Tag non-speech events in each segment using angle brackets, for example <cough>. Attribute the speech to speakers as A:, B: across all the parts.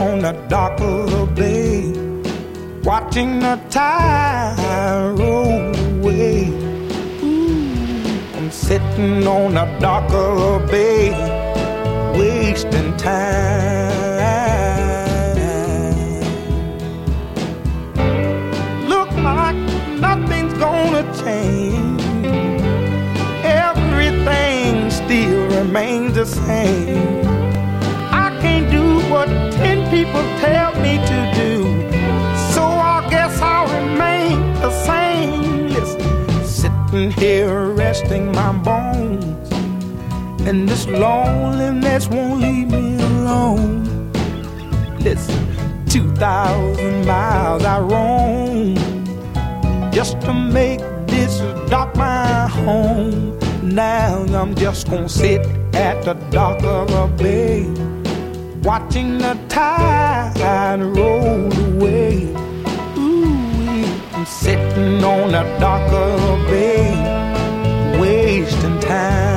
A: on the dock of the bay, watching the tide roll away. Ooh, I'm sitting on the dock of the bay, wasting time. Look like nothing's gonna change. Everything still remains the same. I can't do what people tell me to do. So I guess I'll remain the same. Listen, sitting here resting my bones. And this loneliness won't leave me alone. Listen, 2,000 miles I roam just to make this dock my home. Now I'm just gonna sit at the dock of a bay, watching the tide roll away. Ooh, I'm sitting on a darker bay, wasting time.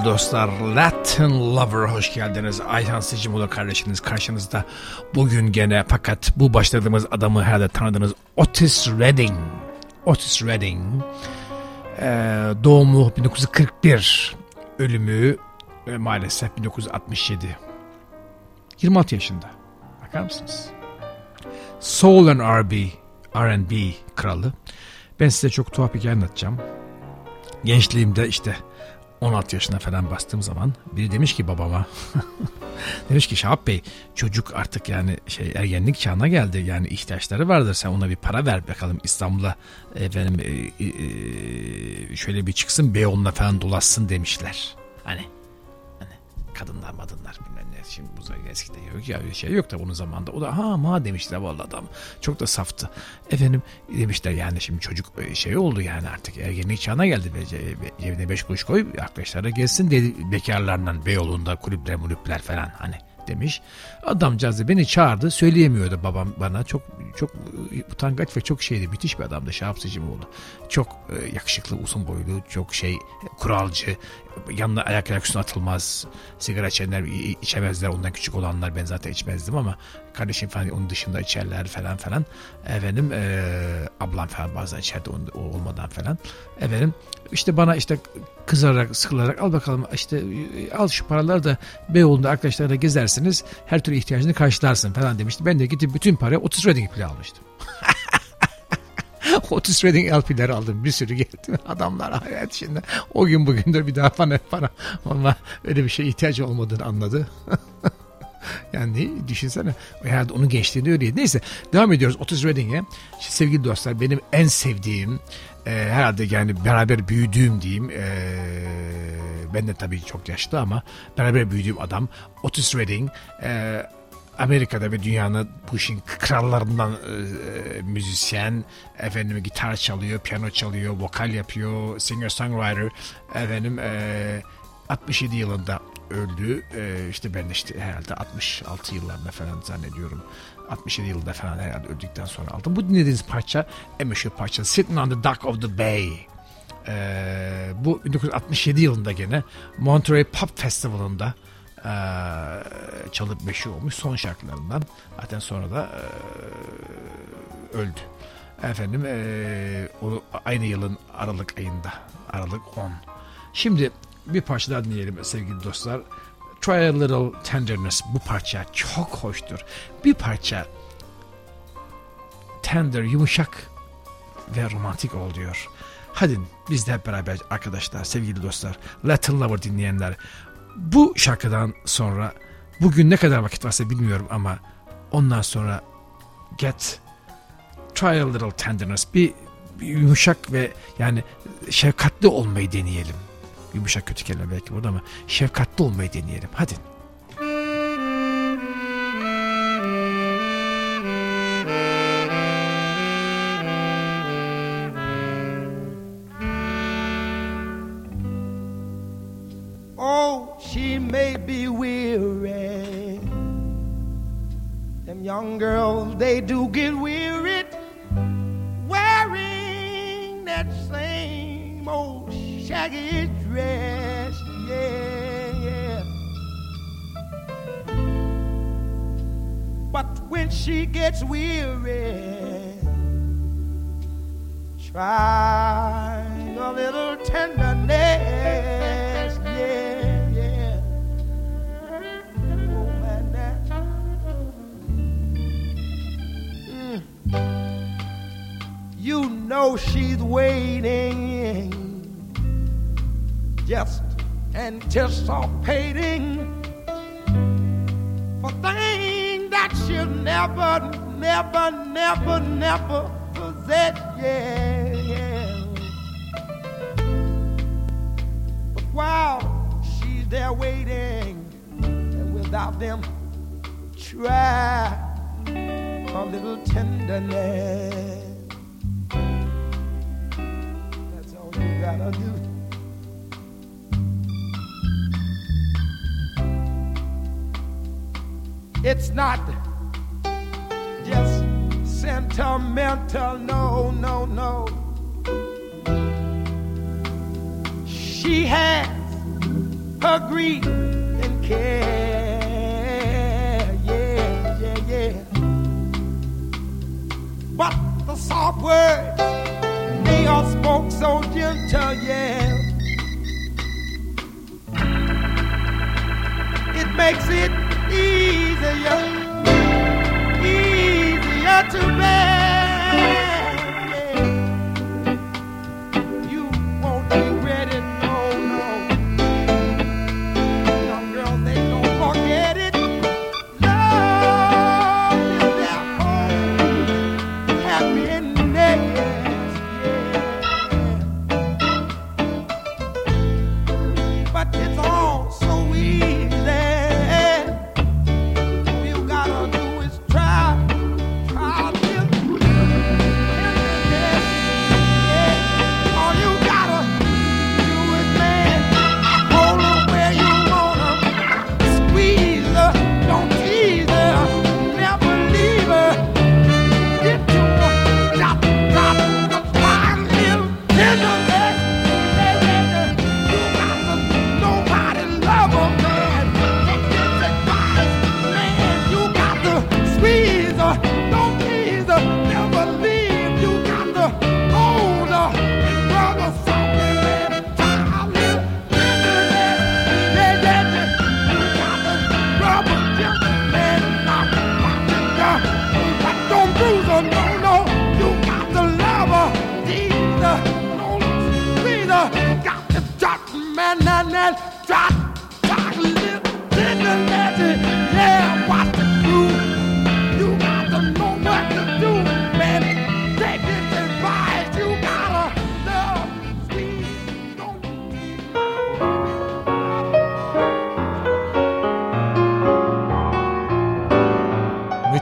B: Sevgili dostlar Latin Lover hoş geldiniz. Ayhan Sicimoğlu kardeşiniz karşınızda. Bugün gene fakat bu başladığımız adamı herhalde tanıdınız. Otis Redding. Otis Redding. Ee, doğumu 1941. Ölümü e, maalesef 1967. 26 yaşında. Bakar mısınız? Soul and R&B, R&B kralı. Ben size çok tuhaf bir hikaye anlatacağım. Gençliğimde işte 16 yaşına falan bastığım zaman biri demiş ki babama <laughs> demiş ki Şahap Bey çocuk artık yani şey ergenlik çağına geldi. Yani ihtiyaçları vardır. Sen ona bir para ver bakalım. İstanbul'a efendim e, e, şöyle bir çıksın Beyoğlu'na falan dolaşsın demişler. Hani kadınlar madınlar bilmem ne. Şimdi bu eskiden yok ya öyle şey yok da bunun zamanında. O da ha ma demişler vallahi adam. Çok da saftı. Efendim demişler yani şimdi çocuk şey oldu yani artık ergenlik çağına geldi. Cebine beş kuruş koy arkadaşlara gelsin dedi bekarlarla Beyoğlu'nda kulüpler mulüpler falan hani demiş. Adamcağız da beni çağırdı. Söyleyemiyordu babam bana. Çok çok utangaç ve çok şeydi. Müthiş bir adamdı. Şahap oldu. Çok e, yakışıklı, uzun boylu, çok şey kuralcı. Yanına ayak ayak üstüne atılmaz. Sigara içenler içemezler. Ondan küçük olanlar ben zaten içmezdim ama kardeşim falan onun dışında içerler falan falan. Efendim e, ablam falan bazen içerdi o olmadan falan. Efendim işte bana işte kızarak sıkılarak al bakalım işte al şu paraları da Beyoğlu'nda arkadaşlarla gezersiniz her türlü ihtiyacını karşılarsın falan demişti. Ben de gidip bütün parayı 30 Reading bile almıştım. 30 Reading LP'leri aldım. Bir sürü geldi. <laughs> Adamlar hayat içinde. O gün bugündür bir daha bana para. Ama öyle bir şey ihtiyacı olmadığını anladı. <laughs> <laughs> yani düşünsene. Herhalde onun gençliğinde öyleydi. Neyse devam ediyoruz 30 Reading'e. Sevgili dostlar benim en sevdiğim e, herhalde yani beraber büyüdüğüm diyeyim e, ben de tabii çok yaşlı ama beraber büyüdüğüm adam Otis Redding e, Amerika'da ve dünyanın bu işin krallarından e, müzisyen, efendim gitar çalıyor, piyano çalıyor, vokal yapıyor, singer-songwriter, efendim e, 67 yılında öldü. Ee, işte ben işte herhalde 66 yıllarında falan zannediyorum. 67 yılında falan herhalde öldükten sonra aldım. Bu dinlediğiniz parça en meşhur parça Sitting on the Dock of the Bay. Ee, bu 1967 yılında gene Monterey Pop Festival'ında e, çalıp meşhur olmuş son şarkılarından. Zaten sonra da e, öldü. Efendim e, o aynı yılın Aralık ayında. Aralık 10. Şimdi bir parça daha dinleyelim sevgili dostlar. Try a Little Tenderness bu parça çok hoştur. Bir parça tender, yumuşak ve romantik ol diyor. Hadi biz de hep beraber arkadaşlar, sevgili dostlar, Latin Lover dinleyenler. Bu şarkıdan sonra bugün ne kadar vakit varsa bilmiyorum ama ondan sonra Get Try a Little Tenderness bir, bir yumuşak ve yani şefkatli olmayı deneyelim. Yumuşak kötü kelime belki burada ama şefkatli olmayı deneyelim. Hadi.
A: Oh, she may be weary. Them young girls, they do get wearied wearing that same old shaggy dress. Yeah, yeah. But when she gets weary, try a little tenderness. Yeah, yeah. Oh, man, that. Mm. You know she's waiting, just anticipating for things that she'll never, never, never, never possess. Yeah. But while she's there waiting, and without them, try a little tenderness. That's all you gotta do. It's not just sentimental, no, no, no. She has her grief and care, yeah, yeah, yeah. But the soft words, they are spoke so gentle, yeah. It makes it easier, easier to bear.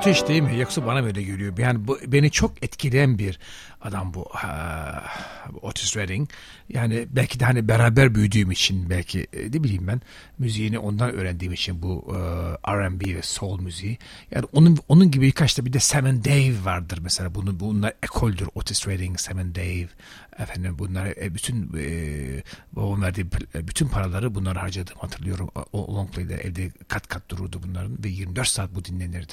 B: Müthiş değil mi? Yoksa bana böyle geliyor. Yani bu, beni çok etkileyen bir adam bu uh, Otis Redding. Yani belki de hani beraber büyüdüğüm için belki e, ne bileyim ben müziğini ondan öğrendiğim için bu uh, R&B ve soul müziği. Yani onun onun gibi birkaç da bir de Sam and Dave vardır mesela. Bunu bunlar ekoldür. Otis Redding, Sam and Dave. Efendim bunlar e, bütün e, babam verdiği e, bütün paraları bunlar harcadığımı hatırlıyorum. O long play'de evde kat kat dururdu bunların ve 24 saat bu dinlenirdi.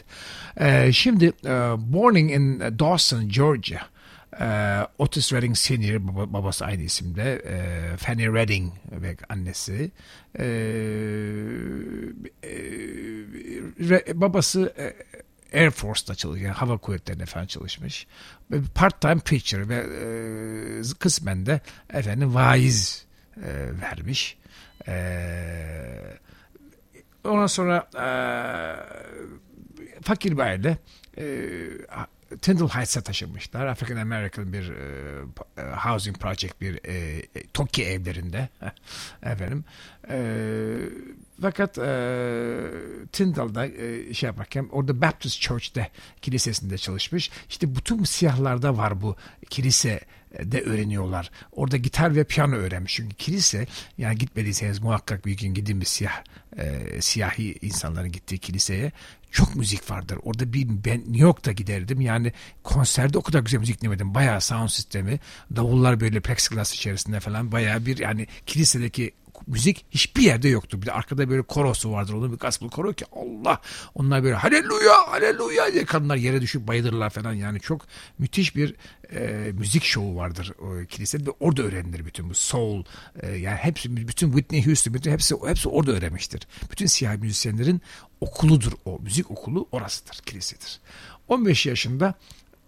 B: E, şimdi e, Borning in Dawson, Georgia. E, Otis Redding Senior babası aynı isimde e, Fanny Redding ve annesi e, e, babası e, Air Force'da çalışıyor. Yani hava kuvvetlerinde falan çalışmış. Ve part time preacher ve e, kısmen de efendim vaiz e, vermiş. E, ondan sonra e, fakir bir aile e, Tyndall Heights'a taşınmışlar. African American bir e, e, housing project bir e, e TOKİ evlerinde <laughs> efendim. E, fakat e, Tyndall'da e, şey yaparken orada Baptist Church'te kilisesinde çalışmış. İşte bütün siyahlarda var bu kilise de öğreniyorlar. Orada gitar ve piyano öğrenmiş. Çünkü kilise yani gitmediyseniz muhakkak bir gün gidin bir siyah e, siyahi insanların gittiği kiliseye çok müzik vardır. Orada bir ben New York'ta giderdim. Yani konserde o kadar güzel müzik dinlemedim. Bayağı sound sistemi, davullar böyle plexiglass içerisinde falan bayağı bir yani kilisedeki müzik hiçbir yerde yoktu. Bir de arkada böyle korosu vardır. Onun bir gospel koro ki Allah. Onlar böyle haleluya haleluya diye kadınlar yere düşüp bayılırlar falan. Yani çok müthiş bir e, müzik şovu vardır o kilisede ve orada öğrenilir bütün bu soul e, yani hepsi bütün Whitney Houston bütün hepsi hepsi orada öğrenmiştir. Bütün siyah müzisyenlerin okuludur o müzik okulu orasıdır kilisedir. 15 yaşında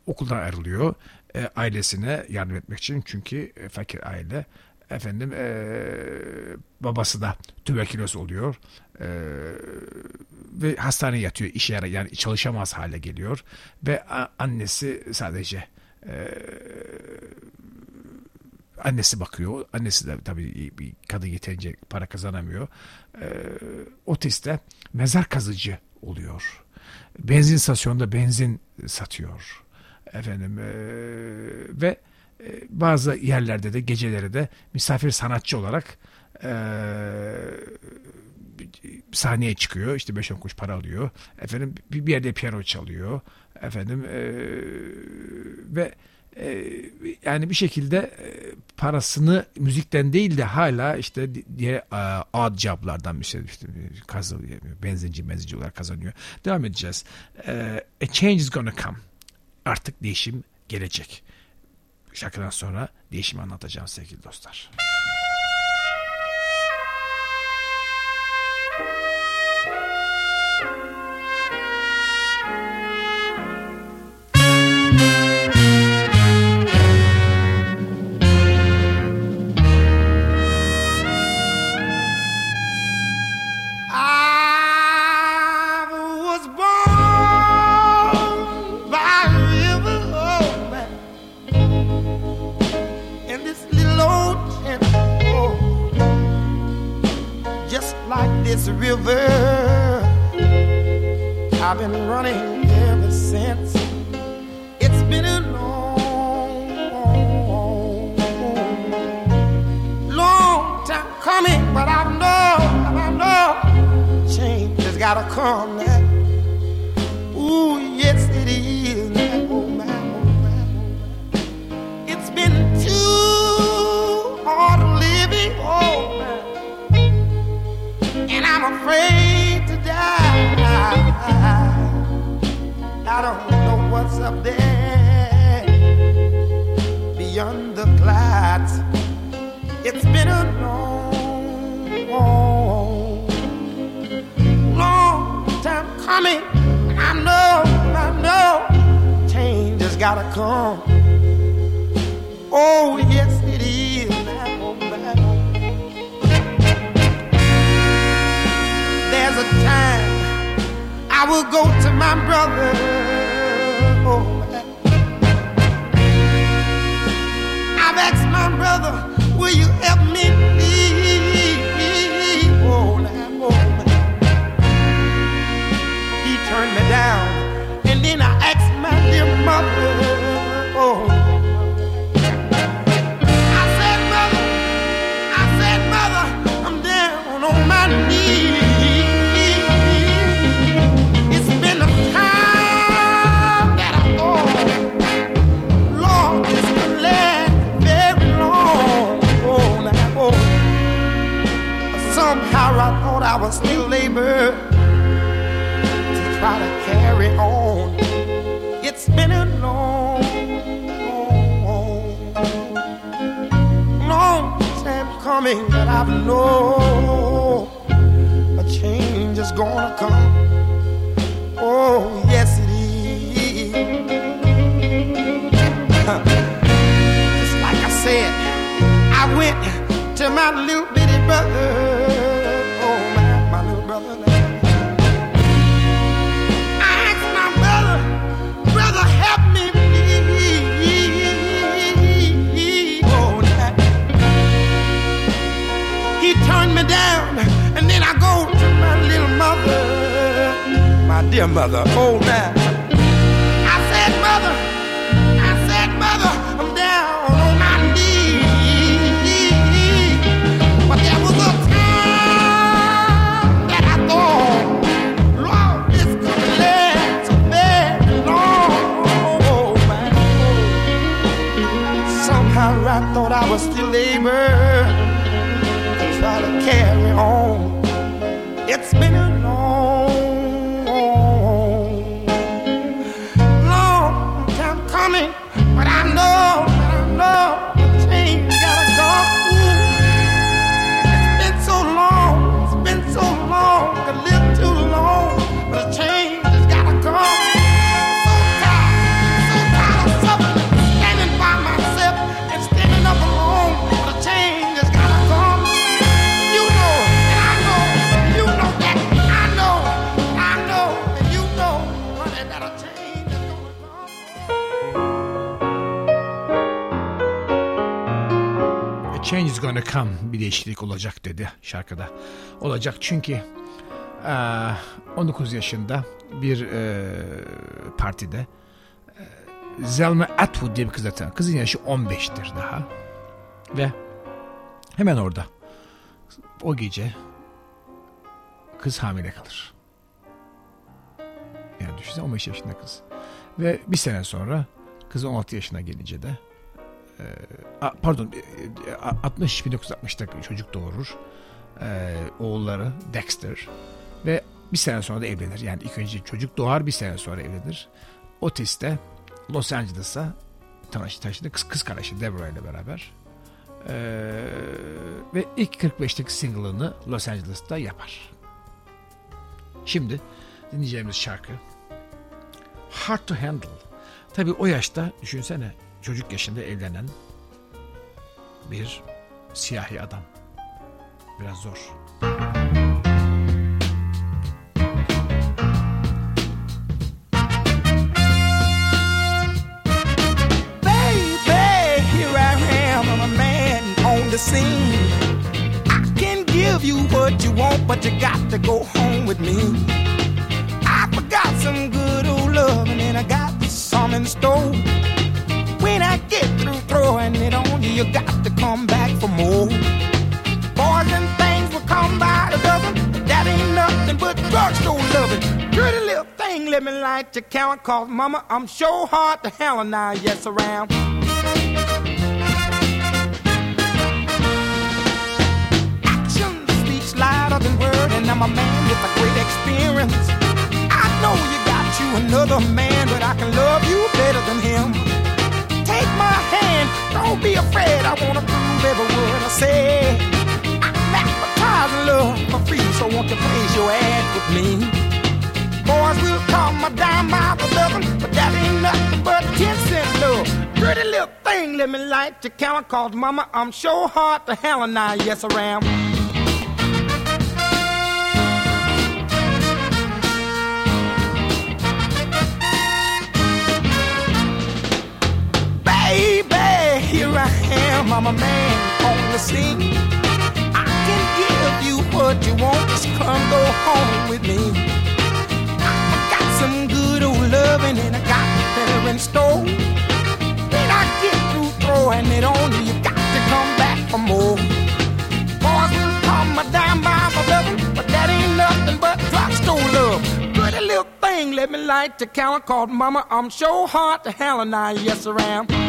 B: okuldan ayrılıyor e, ailesine yardım etmek için çünkü e, fakir aile efendim e, babası da tüberküloz oluyor e, ve hastaneye yatıyor işe yarar yani çalışamaz hale geliyor. Ve annesi sadece e, annesi bakıyor. Annesi de tabii bir kadın yeterince para kazanamıyor. E, Otis de mezar kazıcı oluyor. Benzin istasyonunda benzin satıyor. Efendim e, ve bazı yerlerde de geceleri de misafir sanatçı olarak e, sahneye çıkıyor. İşte 5 kuş para alıyor. Efendim bir yerde piyano çalıyor. Efendim e, ve e, yani bir şekilde e, parasını müzikten değil de hala işte diye odd joblardan mesela işte kazanıyor. Benzinci benzinci olarak kazanıyor. Devam edeceğiz. E, a change is gonna come. Artık değişim gelecek. Şarkıdan sonra değişimi anlatacağım sevgili dostlar.
A: Come.
B: Bir değişiklik olacak dedi şarkıda. Olacak çünkü eee, 19 yaşında bir eee, partide eee, Zelma Atwood diye bir kız zaten. Kızın yaşı 15'tir daha. Ve hemen orada o gece kız hamile kalır. Yani düşünsene 15 yaşında kız. Ve bir sene sonra kız 16 yaşına gelince de A- pardon e, e, 60 1960'da çocuk doğurur. Ee, oğulları Dexter ve bir sene sonra da evlenir. Yani ilk önce çocuk doğar bir sene sonra evlenir. Otis de Los Angeles'a tanış taşıdı. Kız, kız kardeşi Deborah ile beraber. Ee, ve ilk 45'teki single'ını Los Angeles'ta yapar. Şimdi dinleyeceğimiz şarkı Hard to Handle. Tabii o yaşta düşünsene çocuk yaşında evlenen bir siyahi adam. Biraz zor.
A: Scene. I can give you what you want, but you got to go home with me. I forgot some good old love, and I got some in store. When I get through throwing it on you, you got to come back for more. Boys and things will come by the dozen, that ain't nothing but drugstore loving. Pretty little thing, let me light your count, cause mama, I'm sure hard to handle now, yes, around. Louder than word, and I'm a man with a great experience. I know you got you another man, but I can love you better than him. Take my hand, don't be afraid. I wanna prove every word I say. I'm advertising love for free, so won't you place your ad with me? Boys will call my dime by the dozen, but that ain't nothing but ten cent love. Pretty little thing, let me light your count, cause mama, I'm sure hard to hell handle now, yes I Baby, here I am, I'm a man on the scene. I can give you what you want, just come go home with me. I got some good old loving and I got better in store. When I get through throwing it on you, you got to come back for more. Boys will call my dime by my loving, but that ain't nothing but drugstore love. Pretty little thing, let me light the counter called Mama. I'm sure hard to handle now, yes I am.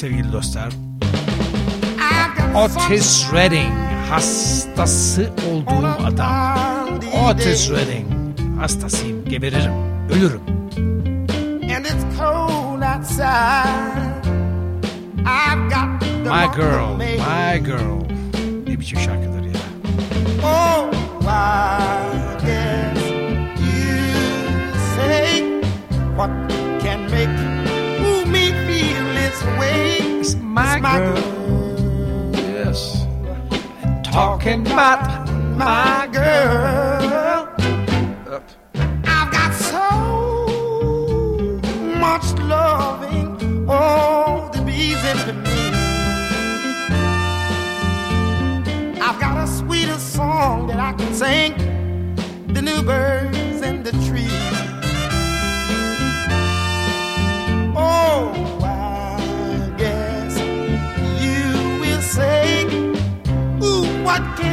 B: Sevgili dostlar. Otis Redding hastası olduğum adam. Otis Redding hastasıyım, geberirim, ölürüm. My girl, my girl. Ne biçim şarkıdır ya.
A: Oh, I guess you say what
B: my girl. Yes. Talking about
A: my girl. I've got so much loving, oh, the bees into me. I've got a sweeter song that I can sing, the new birds what can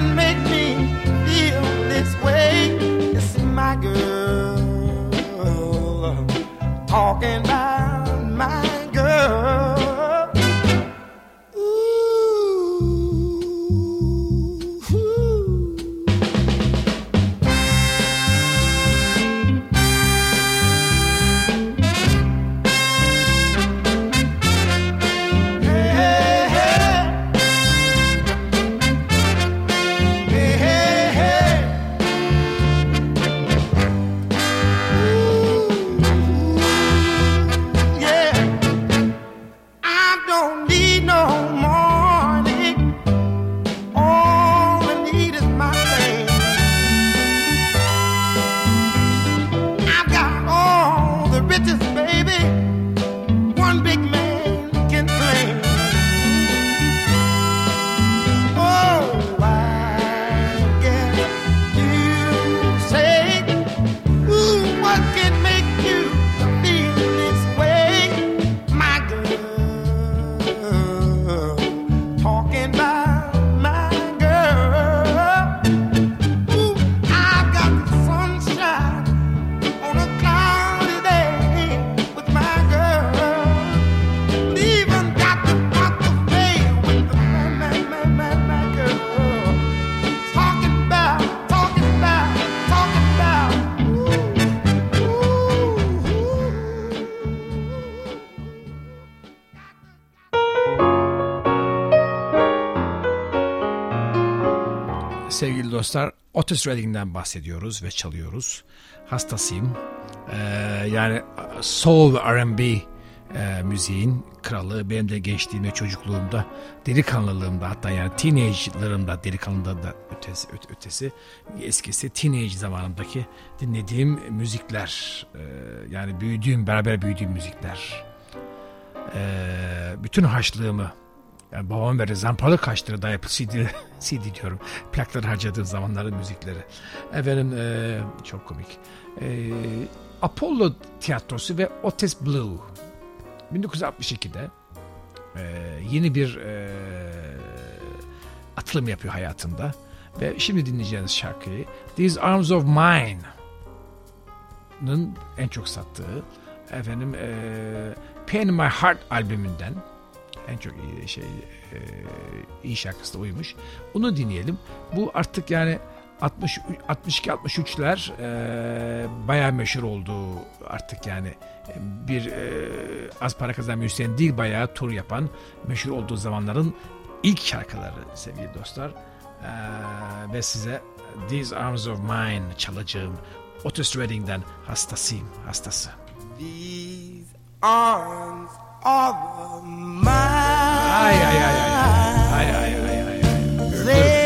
B: Sevgili dostlar Otis Redding'den bahsediyoruz ve çalıyoruz. Hastasıyım. Ee, yani soul R&B e, müziğin kralı benim de gençliğimde çocukluğumda delikanlılığımda hatta yani teenage'larımda delikanlılığında da ötesi, öte- ötesi eskisi teenage zamanımdaki dinlediğim müzikler e, yani büyüdüğüm beraber büyüdüğüm müzikler Ee, bütün harçlığımı yani babam ve zamparalık harçları da yapıp CD, CD diyorum. Plakları harcadığım zamanların müzikleri. Efendim e, çok komik. E, Apollo tiyatrosu ve Otis Blue. 1962'de e, yeni bir e, atılım yapıyor hayatında. Ve şimdi dinleyeceğiniz şarkıyı These Arms of Mine'ın en çok sattığı efendim e, Pain in My Heart albümünden en çok şey e, iyi şarkısı da oymuş. Onu dinleyelim. Bu artık yani 60 62 63'ler e, bayağı meşhur oldu artık yani bir e, az para kazanan müzisyen değil bayağı tur yapan meşhur olduğu zamanların ilk şarkıları sevgili dostlar. E, ve size These Arms of Mine çalacağım. Otis Redding'den hastasıyım hastası.
A: These arms of mine.
B: Ay ay ay ay ay ay ay ay ay.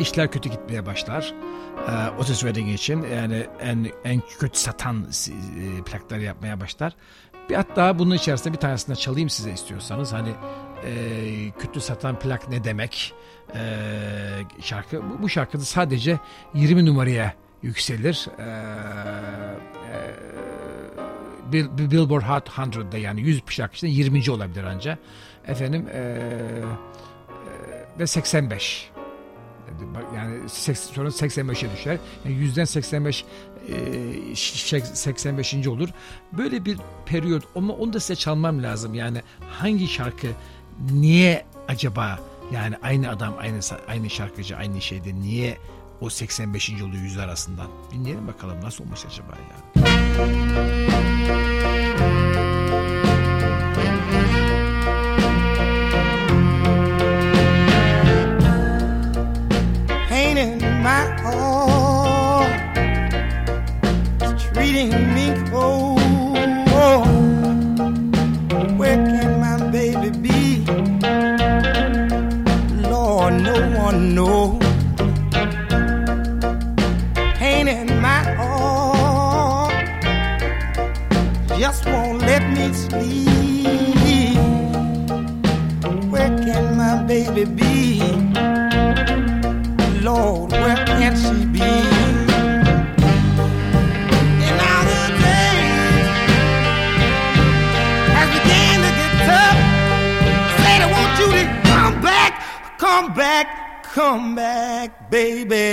B: İşler kötü gitmeye başlar. Ee, Otis Redding için yani en en kötü satan e, plakları yapmaya başlar. Bir hatta bunun içerisinde bir tanesinde çalayım size istiyorsanız. Hani e, kötü satan plak ne demek? E, şarkı bu, bu şarkıda sadece 20 numaraya yükselir. E, e, Billboard Hot 100'da yani 100 şarkı içinde 20. olabilir ancak. Efendim e, e, ve 85 yani sonra 85'e düşer. Yani yüzden 85 85. olur. Böyle bir periyot ama onu da size çalmam lazım. Yani hangi şarkı niye acaba yani aynı adam aynı aynı şarkıcı aynı şeyde niye o 85. oluyor yüz arasından? Dinleyelim bakalım nasıl olmuş acaba ya.
A: Painting my heart come back, baby.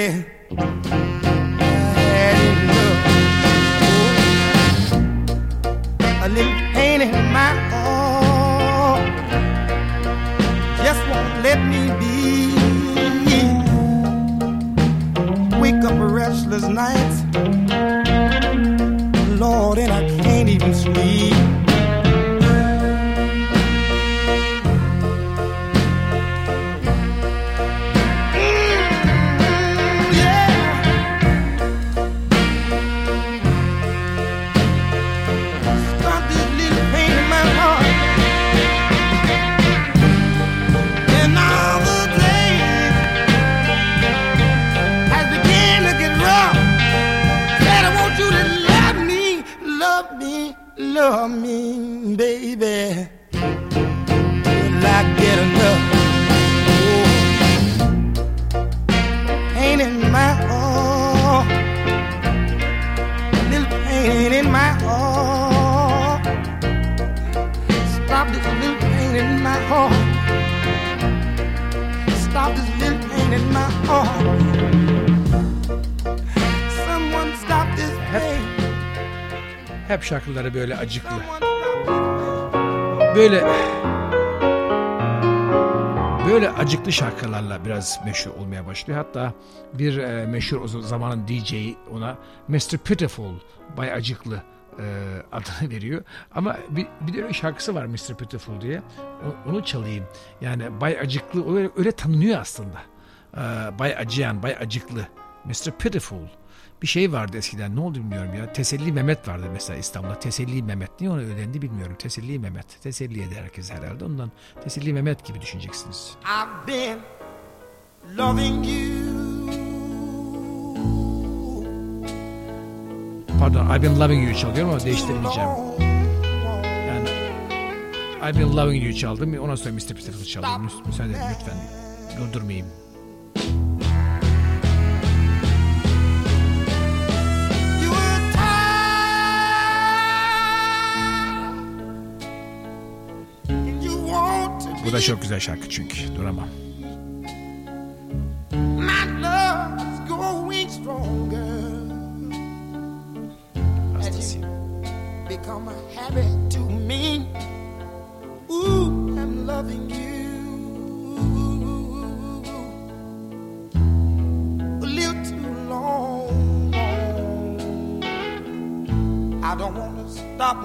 A: Stop this little pain in my heart. Someone stop this pain.
B: Hep şarkıları böyle acıklı. Böyle böyle acıklı şarkılarla biraz meşhur olmaya başlıyor. Hatta bir e, meşhur o zamanın DJ'i ona Mr. Pitiful, Bay Acıklı e, adını veriyor. Ama bir, bir de öyle şarkısı var Mr. Pitiful diye. O- onu çalayım. Yani Bay Acıklı öyle, öyle tanınıyor aslında. E, Bay Acıyan, Bay Acıklı. Mr. Pitiful. Bir şey vardı eskiden ne oldu bilmiyorum ya. Teselli Mehmet vardı mesela İstanbul'da. Teselli Mehmet. Niye ona ödendi bilmiyorum. Teselli Mehmet. Teselli eder herkes herhalde. Ondan Teselli Mehmet gibi düşüneceksiniz.
A: I've been loving you.
B: Pardon I've been loving you çalıyorum ama değiştirmeyeceğim. Yani I've been loving you çaldım. Ondan sonra Mr. Pitiful. Müs- Müsaade edin lütfen. Durdurmayayım. Bu da çok güzel şarkı çünkü. Duramam.
A: My love is growing stronger.
B: Hastasıyım.
A: Become a habit to me. Ooh, I'm loving you. A little too long. I don't want to stop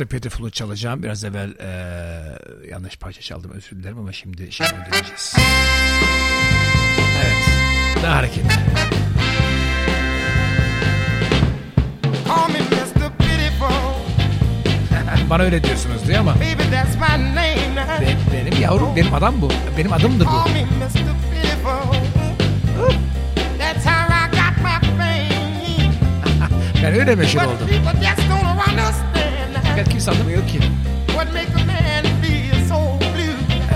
A: Mr. Pitiful'u çalacağım. Biraz evvel e, yanlış parça çaldım özür dilerim ama şimdi şimdi ödeyeceğiz. Evet. Daha hareketli. <laughs> Bana öyle diyorsunuz diyor ama benim, benim yavrum benim adam bu. Benim adımdır bu. <laughs> ben öyle meşhur oldum. Fakat kimse anlamıyor ki.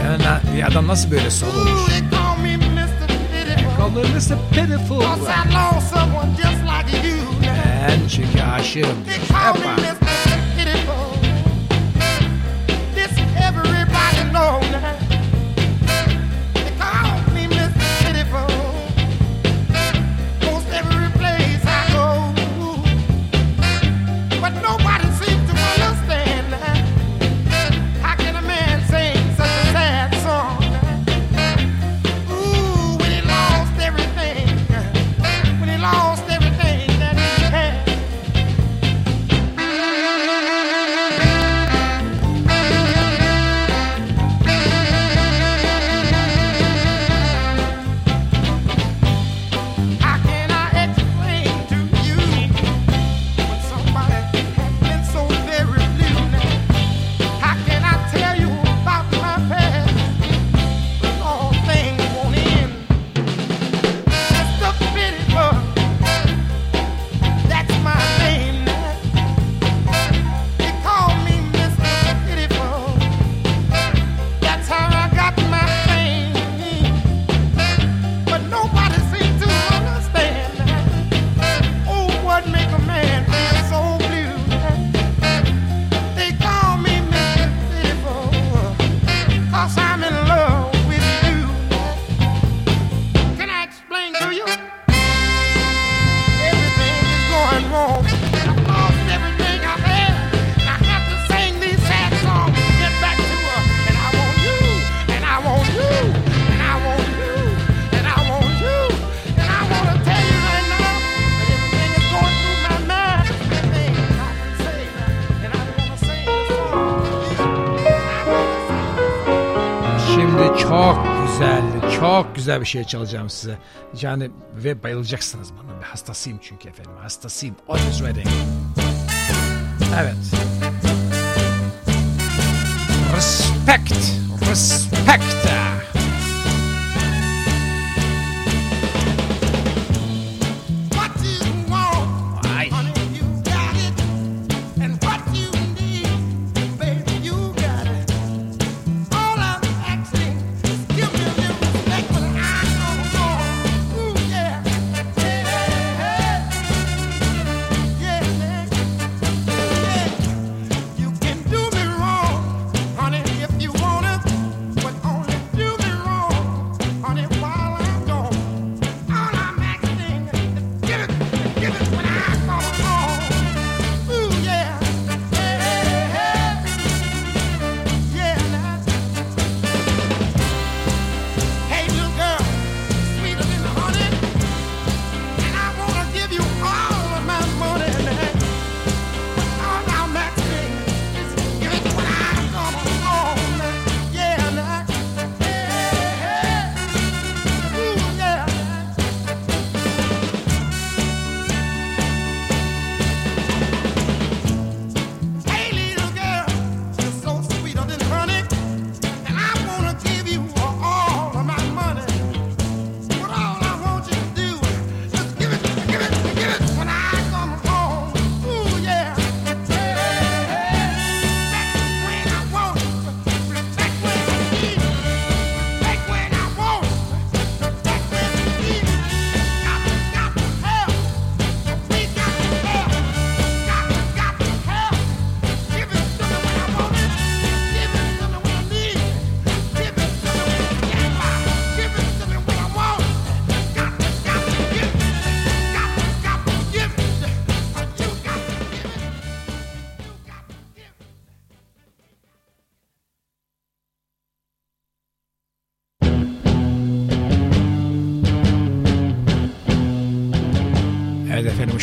A: Yani bir adam nasıl böyle sol olmuş? Call me Mr. Pitiful. Ben çünkü aşığım. Yapma. Güzel bir şey çalacağım size. Yani ve bayılacaksınız bana. Hastasıyım çünkü efendim. Hastasıyım. Otis Redding. Evet. Respect. Respect.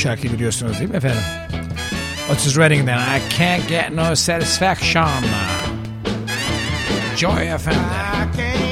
A: Şarkıyı biliyorsunuz değil mi efendim? Otis Redding'den I Can't Get No Satisfaction. Joy FM.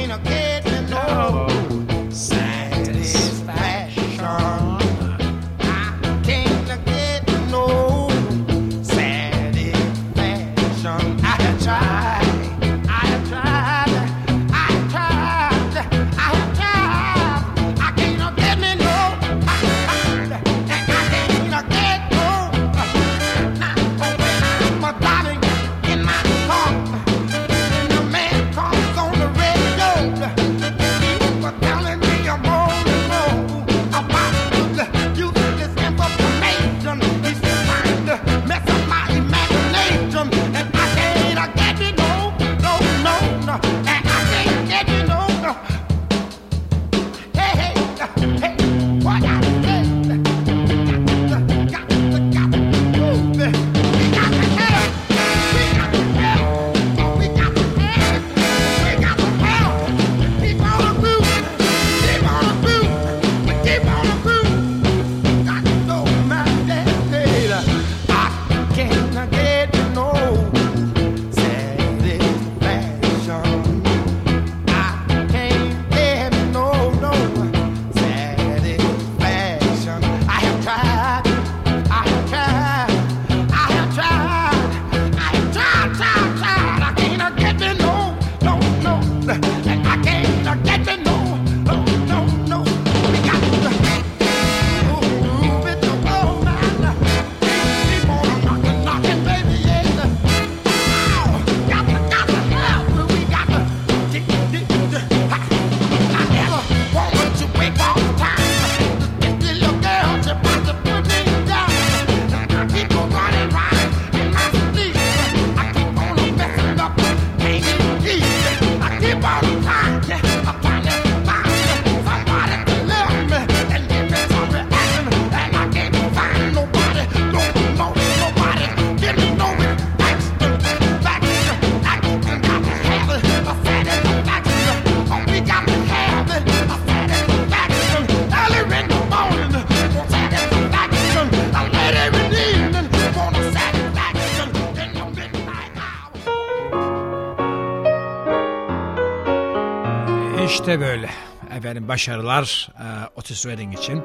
A: İşte böyle. Efendim başarılar e, Otis Redding için.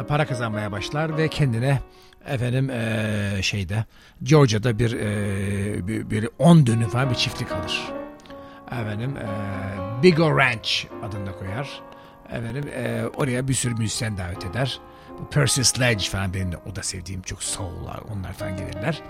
A: E, para kazanmaya başlar ve kendine efendim e, şeyde Georgia'da bir e, bir, bir 10 dönüm falan bir çiftlik alır. Efendim e, Big O Ranch adını da koyar. Efendim e, oraya bir sürü müzisyen davet eder. Percy Sledge falan benim de o da sevdiğim çok soul'lar onlar falan gelirler.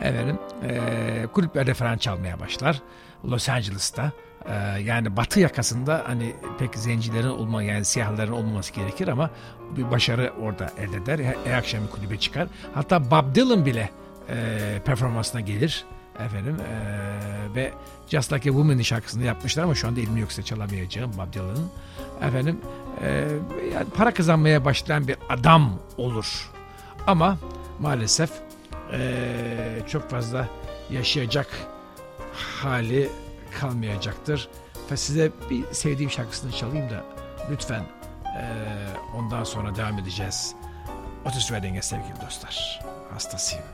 A: Efendim e, kulüplerde falan çalmaya başlar. Los Angeles'ta e, yani batı yakasında hani pek zencilerin olma yani siyahların olmaması gerekir ama bir başarı orada elde eder. Her, akşam bir kulübe çıkar. Hatta Bob Dylan bile e, performansına gelir. Efendim e, ve Just Like a Woman'ın şarkısını yapmışlar ama şu anda elim yoksa çalamayacağım Bob Dylan'ın. Efendim e, yani para kazanmaya başlayan bir adam olur. Ama maalesef e, çok fazla yaşayacak hali kalmayacaktır. Ve size bir sevdiğim şarkısını çalayım da lütfen e, ondan sonra devam edeceğiz. Otis Redding'e sevgili dostlar. Hastasıyım.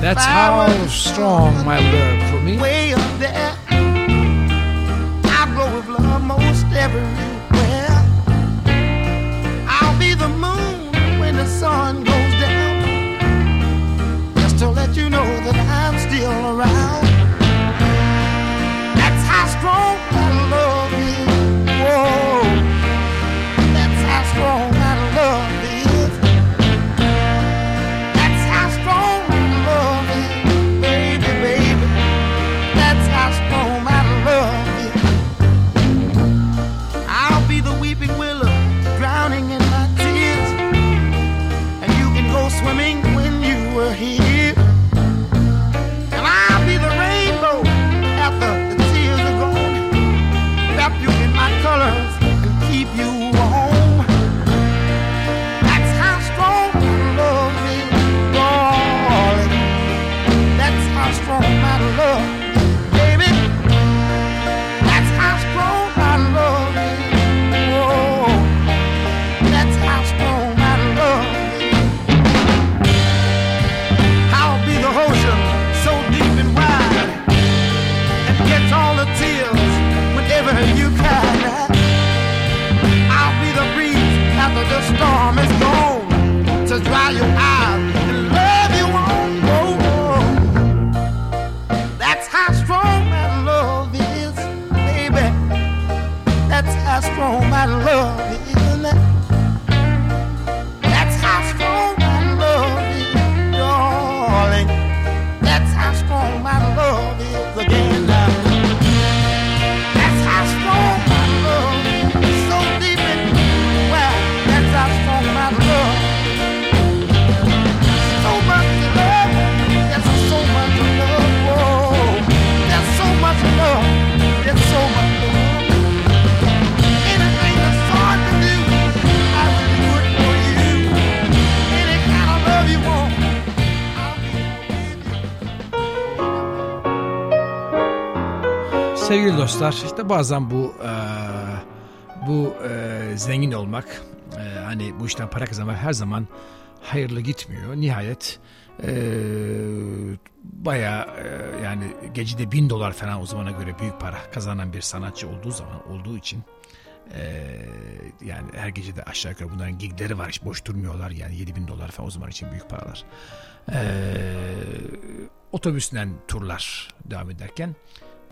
A: That's how strong my love for me.
B: way up there. I grow with love most everywhere. Sun goes down. Just to let you know that I'm still around. That's how strong
A: Sevgili dostlar işte bazen bu e, bu e, zengin olmak e, hani bu işten para kazanmak her zaman hayırlı gitmiyor. Nihayet e, baya e, yani gecede bin dolar falan o zamana göre büyük para kazanan bir sanatçı olduğu zaman olduğu için e, yani her gece de aşağı yukarı bunların gigleri var hiç boş durmuyorlar yani 7 bin dolar falan o zaman için büyük paralar. E, otobüsle turlar devam ederken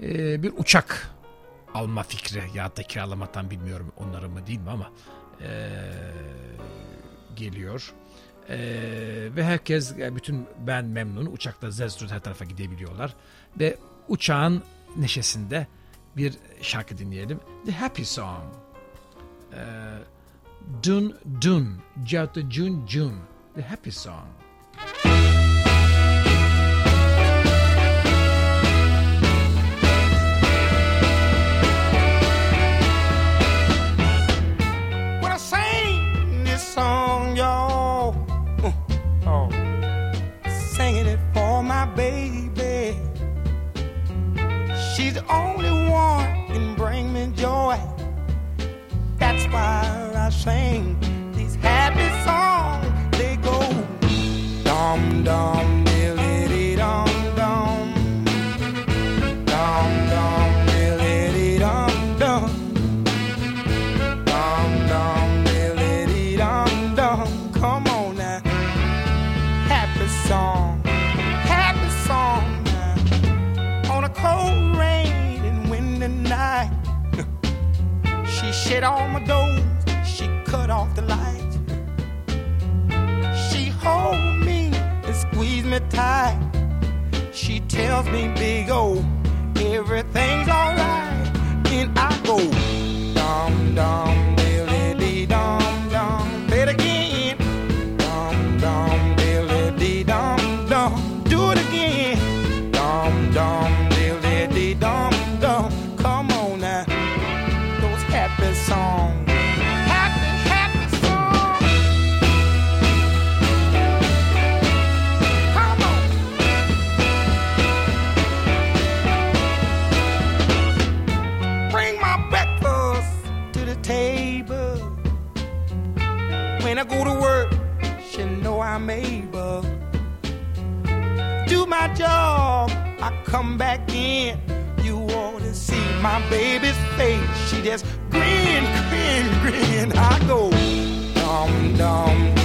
A: e, bir uçak alma fikri ya da kiralamaktan bilmiyorum onların mı değil mi ama e, geliyor. E, ve herkes bütün ben memnun uçakta zestrut her tarafa gidebiliyorlar ve uçağın neşesinde bir şarkı dinleyelim. The Happy Song. E, dun Dun. Jauta Jun Jun. The Happy Song. She's the only one can bring me joy. That's why I sing these happy songs. They go dum dum. all my doors. She cut off the light. She hold me and squeezes me tight. She tells me, big O, everything's alright. Then I go, dum dum. come back in. You ought to see my baby's face. She just grin, grin, grin. I go, dum, dum,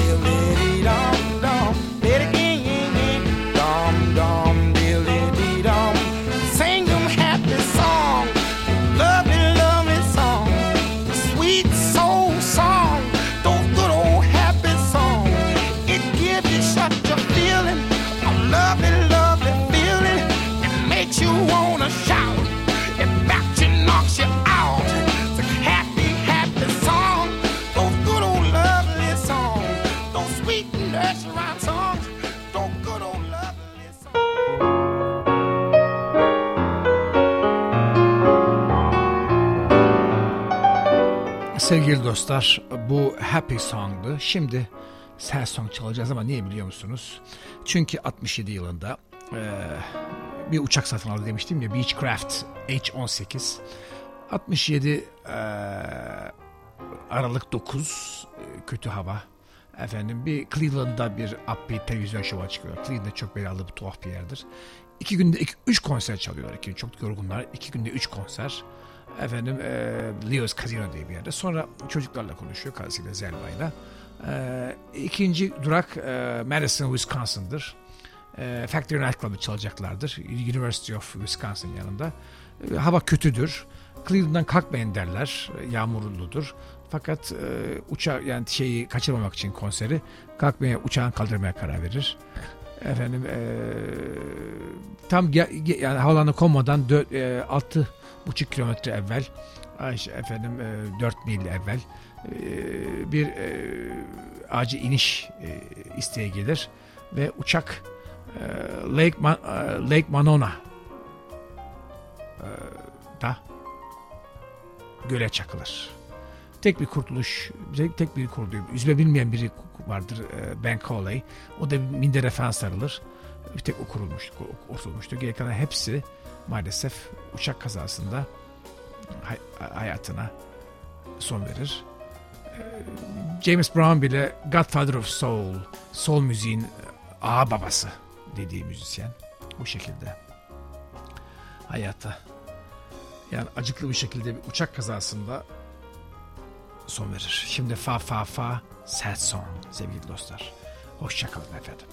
A: Sevgili dostlar bu Happy Song'du. Şimdi Sad Song çalacağız ama niye biliyor musunuz? Çünkü 67 yılında e, bir uçak satın aldı demiştim ya Beechcraft H-18. 67 e, Aralık 9 e, kötü hava. Efendim bir Cleveland'da bir upbeat televizyon şova çıkıyor. Cleveland'da çok belalı bir tuhaf bir yerdir. İki günde iki, üç konser çalıyorlar. İki, çok yorgunlar. İki günde üç konser efendim e, Leo's Casino diye bir yerde. Sonra çocuklarla konuşuyor karısıyla Zelma'yla. E, ikinci durak e, Madison, Wisconsin'dır. E, Factory Night Club'ı çalacaklardır. University of Wisconsin yanında. E, hava kötüdür.
B: Cleveland'dan kalkmayın derler. Yağmurludur. Fakat e, uçağı yani şeyi kaçırmamak için konseri kalkmaya uçağın kaldırmaya karar verir. Efendim e, tam yani havalarına konmadan e, altı buçuk kilometre evvel efendim e, 4 mil evvel e, bir e, acil iniş e, isteği gelir ve uçak e, Lake, Man, e, Lake Manona e, da göle çakılır. Tek bir kurtuluş, tek bir kurtuluş. Yüzme bilmeyen biri vardır e, Ben Coley. O da mindere falan sarılır. Bir tek o kurulmuş, kurtulmuştu. Geri kalan hepsi maalesef uçak kazasında hay, hayatına son verir. E, James Brown bile Godfather of Soul, soul müziğin ağa babası dediği müzisyen. Bu şekilde hayata yani acıklı bir şekilde bir uçak kazasında son verir. Şimdi fa fa fa sad song sevgili dostlar. Hoşçakalın efendim.